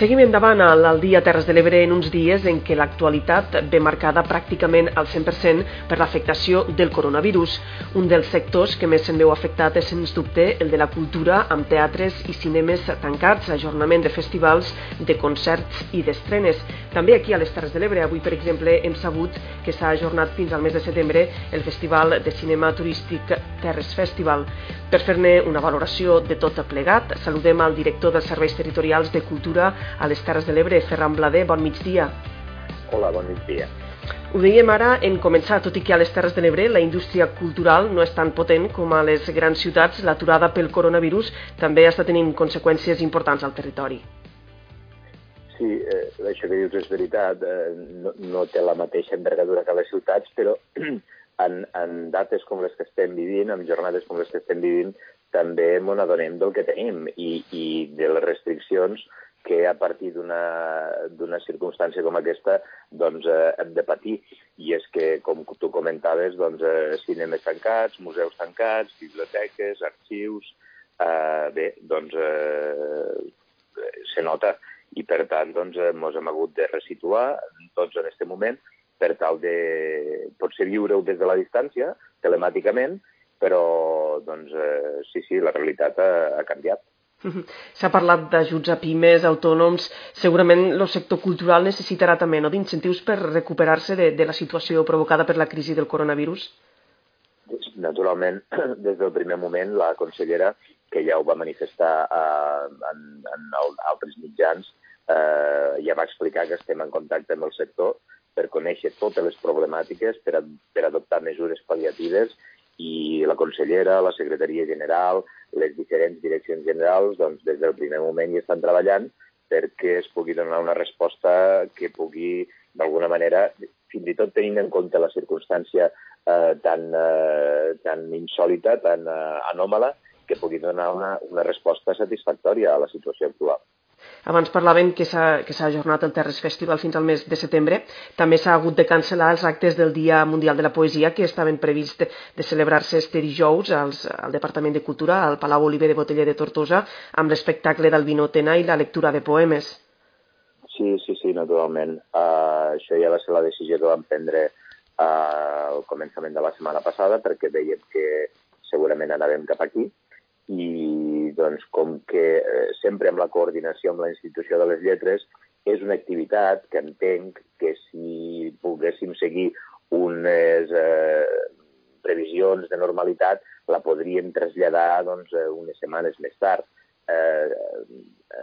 Seguim endavant al, al dia Terres de l'Ebre en uns dies en què l'actualitat ve marcada pràcticament al 100% per l'afectació del coronavirus. Un dels sectors que més se'n veu afectat és, sens dubte, el de la cultura, amb teatres i cinemes tancats, ajornament de festivals, de concerts i d'estrenes. També aquí a les Terres de l'Ebre, avui, per exemple, hem sabut que s'ha ajornat fins al mes de setembre el Festival de Cinema Turístic Terres Festival. Per fer-ne una valoració de tot plegat, saludem al director dels Serveis Territorials de Cultura, a les Terres de l'Ebre, Ferran Blader, bon migdia. Hola, bon migdia. Ho dèiem ara en començar, tot i que a les Terres de l'Ebre la indústria cultural no és tan potent com a les grans ciutats, l'aturada pel coronavirus també està tenint conseqüències importants al territori. Sí, eh, això que dius és veritat, eh, no, no té la mateixa envergadura que les ciutats, però en, en dates com les que estem vivint, en jornades com les que estem vivint, també m'ho adonem del que tenim i, i de les restriccions que a partir d'una circumstància com aquesta doncs, eh, hem de patir. I és que, com tu comentaves, doncs, eh, cinemes tancats, museus tancats, biblioteques, arxius... Eh, bé, doncs eh, se nota i per tant doncs, ens hem hagut de resituar tots en aquest moment per tal de potser viure-ho des de la distància, telemàticament, però doncs, eh, sí, sí, la realitat ha, ha canviat. S'ha parlat d'ajuts a pimes, autònoms. Segurament el sector cultural necessitarà també no, d'incentius per recuperar-se de, de la situació provocada per la crisi del coronavirus? Naturalment, des del primer moment, la consellera, que ja ho va manifestar eh, en, en altres mitjans, eh, ja va explicar que estem en contacte amb el sector per conèixer totes les problemàtiques, per, a, per adoptar mesures pal·liatives i la consellera, la secretaria general, les diferents direccions generals, doncs, des del primer moment hi estan treballant perquè es pugui donar una resposta que pugui, d'alguna manera, fins i tot tenint en compte la circumstància eh, tan, eh, tan insòlita, tan eh, anòmala, que pugui donar una, una resposta satisfactòria a la situació actual. Abans parlaven que s'ha ajornat el Terres Festival fins al mes de setembre. També s'ha hagut de cancel·lar els actes del Dia Mundial de la Poesia que estaven prevists de, de celebrar-se este dijous als, al Departament de Cultura, al Palau Oliver de Boteller de Tortosa, amb l'espectacle d'Albino Tena i la lectura de poemes. Sí, sí, sí, naturalment. Uh, això ja va ser la decisió que vam prendre uh, al començament de la setmana passada perquè veiem que segurament anàvem cap aquí i doncs, com que eh, sempre amb la coordinació amb la institució de les lletres és una activitat que entenc que si poguéssim seguir unes eh, previsions de normalitat la podríem traslladar doncs, eh, unes setmanes més tard. Eh,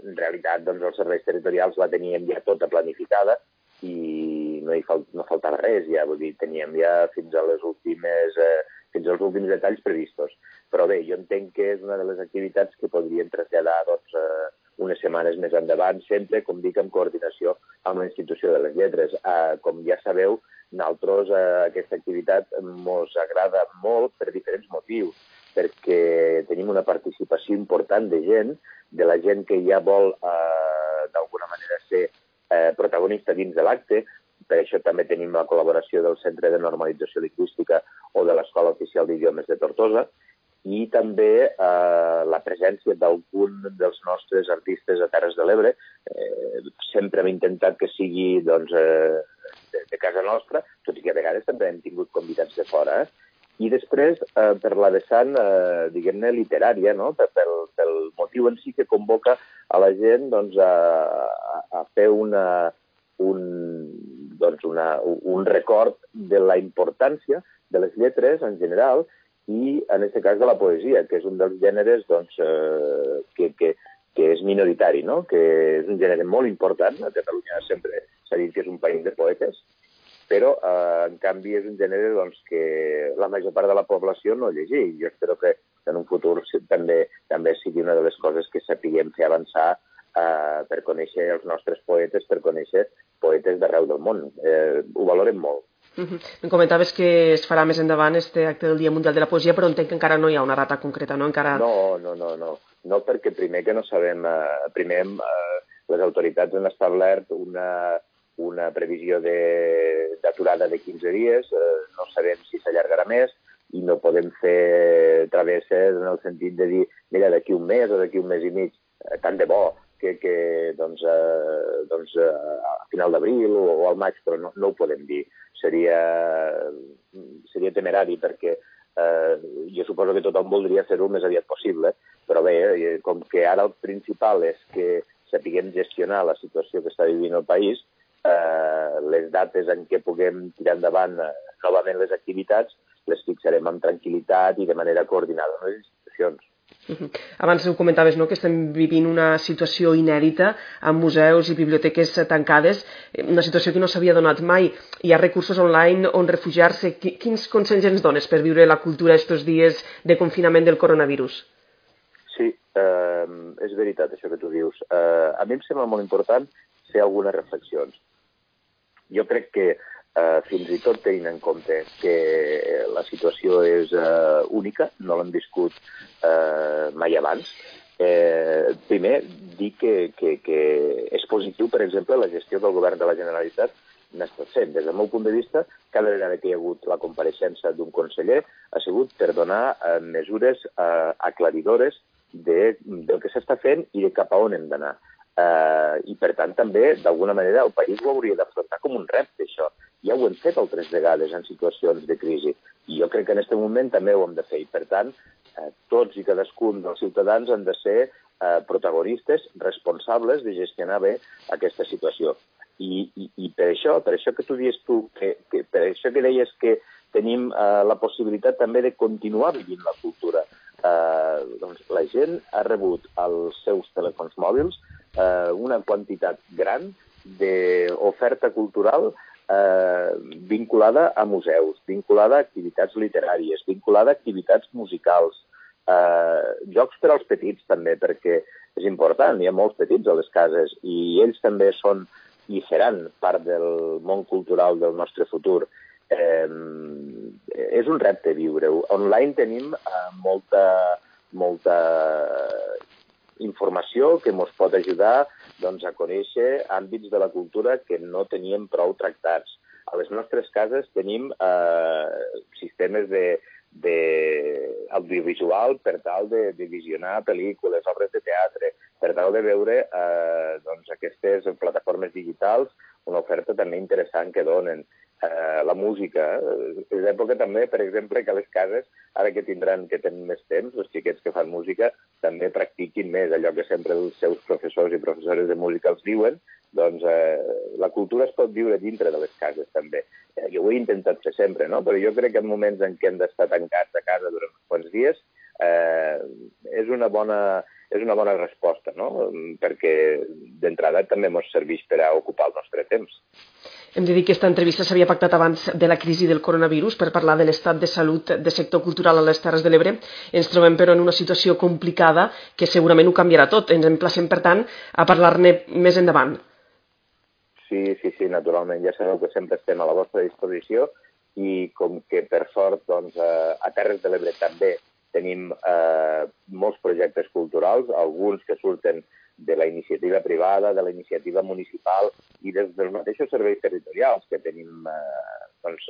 en realitat, doncs, els serveis territorials la teníem ja tota planificada i no hi fal no faltava res, ja, vull dir, teníem ja fins a les últimes, eh, fins als últims detalls previstos. Però bé, jo entenc que és una de les activitats que podrien traslladar doncs, eh, unes setmanes més endavant, sempre, com dic, en coordinació amb la institució de les lletres. Eh, com ja sabeu, nosaltres eh, aquesta activitat ens agrada molt per diferents motius, perquè tenim una participació important de gent, de la gent que ja vol eh, d'alguna manera ser eh, protagonista dins de l'acte, per això també tenim la col·laboració del Centre de Normalització Lingüística o de l'Escola Oficial d'Idiomes de Tortosa, i també eh, la presència d'algun dels nostres artistes a Terres de l'Ebre. Eh, sempre hem intentat que sigui doncs, eh, de, de casa nostra, tot i que a vegades també hem tingut convidats de fora. Eh? I després, eh, per la vessant, eh, diguem-ne, literària, no? pel, pel motiu en si que convoca a la gent doncs, a, a fer una, un, doncs una, un record de la importància de les lletres en general i en aquest cas de la poesia, que és un dels gèneres doncs, eh, que, que, que és minoritari, no? que és un gènere molt important. A Catalunya sempre s'ha dit que és un país de poetes, però eh, en canvi és un gènere doncs, que la major part de la població no llegeix. Jo espero que en un futur també també sigui una de les coses que sapiguem fer avançar eh, per conèixer els nostres poetes, per conèixer poetes d'arreu del món. Eh, ho valorem molt. Uh -huh. Em comentaves que es farà més endavant este acte del Dia Mundial de la Poesia, però entenc que encara no hi ha una data concreta, no? Encara... No, no, no, no. No, perquè primer que no sabem... Eh, primer eh, les autoritats han establert una, una previsió d'aturada de, de 15 dies, eh, no sabem si s'allargarà més, i no podem fer travesses en el sentit de dir, mira, d'aquí un mes o d'aquí un mes i mig, eh, tant de bo que, que doncs, eh, doncs, eh, a final d'abril o, o al maig, però no, no ho podem dir. Seria, seria temerari perquè eh, jo suposo que tothom voldria fer-ho el més aviat possible, però bé, eh, com que ara el principal és que sapiguem gestionar la situació que està vivint el país, eh, les dates en què puguem tirar endavant eh, novament les activitats les fixarem amb tranquil·litat i de manera coordinada amb les institucions. Abans ho comentaves, no?, que estem vivint una situació inèdita amb museus i biblioteques tancades, una situació que no s'havia donat mai. Hi ha recursos online on refugiar-se. Quins consells ens dones per viure la cultura estos dies de confinament del coronavirus? Sí, eh, és veritat això que tu dius. Eh, a mi em sembla molt important fer algunes reflexions. Jo crec que eh, fins i tot tenint en compte que la situació és eh, única, no l'hem viscut eh, mai abans, eh, primer dir que, que, que és positiu, per exemple, la gestió del govern de la Generalitat n'està sent. Des del meu punt de vista, cada vegada que hi ha hagut la compareixença d'un conseller ha sigut per donar eh, mesures eh, aclaridores de, del que s'està fent i de cap a on hem d'anar. Eh, I, per tant, també, d'alguna manera, el país ho hauria d'afrontar com un repte, això. Ja ho hem fet altres vegades en situacions de crisi. I jo crec que en aquest moment també ho hem de fer. I, per tant, eh, tots i cadascun dels ciutadans han de ser eh, protagonistes, responsables de gestionar bé aquesta situació. I, i, i per això, per això que tu dius tu, que, que, per això que deies que tenim eh, la possibilitat també de continuar vivint la cultura. Eh, doncs la gent ha rebut als seus telèfons mòbils eh, una quantitat gran d'oferta cultural eh, vinculada a museus, vinculada a activitats literàries, vinculada a activitats musicals, eh, jocs per als petits també, perquè és important, hi ha molts petits a les cases i ells també són i seran part del món cultural del nostre futur. Eh, és un repte viure-ho. Online tenim eh, molta, molta informació que ens pot ajudar doncs, a conèixer àmbits de la cultura que no teníem prou tractats. A les nostres cases tenim eh, sistemes de, de audiovisual per tal de, de visionar pel·lícules, obres de teatre, per tal de veure eh, doncs, aquestes plataformes digitals, una oferta també interessant que donen eh, la música. És època també, per exemple, que les cases, ara que tindran, que tenen més temps, els xiquets que fan música, també practiquin més allò que sempre els seus professors i professores de música els diuen, doncs eh, la cultura es pot viure dintre de les cases també. Eh, jo ho he intentat fer sempre, no? però jo crec que en moments en què hem d'estar tancats a casa durant uns quants dies eh, és una bona és una bona resposta, no? perquè d'entrada també ens serveix per a ocupar el nostre temps. Hem de dir que aquesta entrevista s'havia pactat abans de la crisi del coronavirus per parlar de l'estat de salut del sector cultural a les Terres de l'Ebre. Ens trobem, però, en una situació complicada que segurament ho canviarà tot. Ens emplacem, per tant, a parlar-ne més endavant. Sí, sí, sí, naturalment. Ja sabeu que sempre estem a la vostra disposició i com que, per sort, doncs, a Terres de l'Ebre també tenim eh, molts projectes culturals, alguns que surten de la iniciativa privada, de la iniciativa municipal i des dels mateixos serveis territorials que tenim eh, doncs,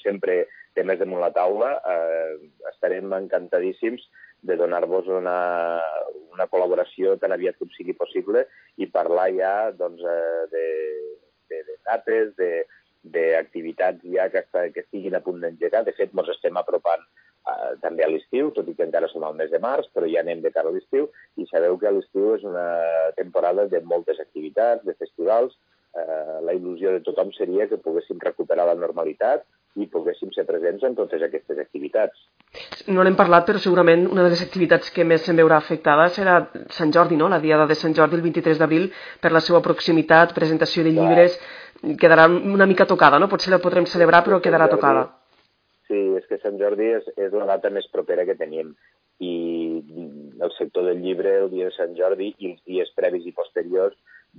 sempre temes damunt la taula, eh, estarem encantadíssims de donar-vos una, una col·laboració tan aviat com sigui possible i parlar ja doncs, eh, de, de, de dates, de, d'activitats ja que, que estiguin a punt d'engegar. De fet, ens estem apropant eh, també a l'estiu, tot i que encara som al mes de març, però ja anem de cara a l'estiu, i sabeu que l'estiu és una temporada de moltes activitats, de festivals. Eh, la il·lusió de tothom seria que poguéssim recuperar la normalitat i poguéssim ser presents en totes aquestes activitats. No n'hem parlat, però segurament una de les activitats que més se'n veurà afectada serà Sant Jordi, no? la Diada de Sant Jordi, el 23 d'abril, per la seva proximitat, presentació de llibres, Clar. quedarà una mica tocada, no? Potser la podrem celebrar, però quedarà tocada. Sí, és que Sant Jordi és, és la data més propera que tenim i el sector del llibre el dia de Sant Jordi i els dies previs i posteriors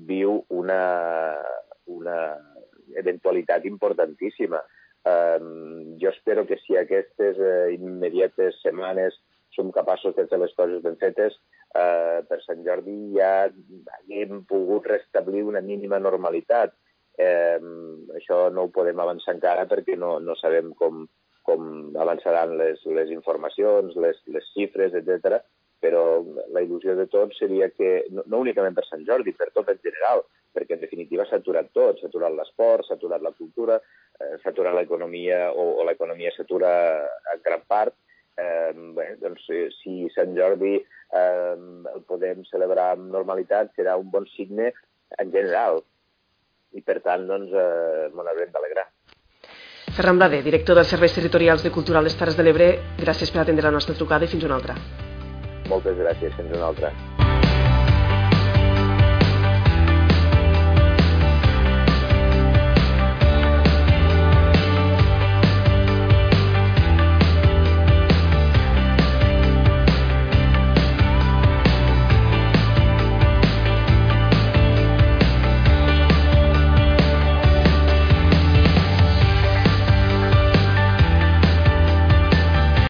viu una, una eventualitat importantíssima. Um, jo espero que si aquestes uh, immediates setmanes som capaços de fer les coses ben fetes, uh, per Sant Jordi ja haguem pogut restablir una mínima normalitat. Eh, això no ho podem avançar encara perquè no, no sabem com, com avançaran les, les informacions, les, les xifres, etc. però la il·lusió de tots seria que, no, no únicament per Sant Jordi, per tot en general, perquè en definitiva s'ha aturat tot, s'ha aturat l'esport, s'ha aturat la cultura, eh, s'ha aturat l'economia o, o l'economia s'atura en gran part, eh, bé, doncs si Sant Jordi eh, el podem celebrar amb normalitat serà un bon signe en general i per tant doncs eh, haurem d'alegrar. Ferran Blade, director dels Serveis Territorials de Cultura a les Terres de l'Ebre, gràcies per atendre la nostra trucada i fins una altra. Moltes gràcies, fins una altra.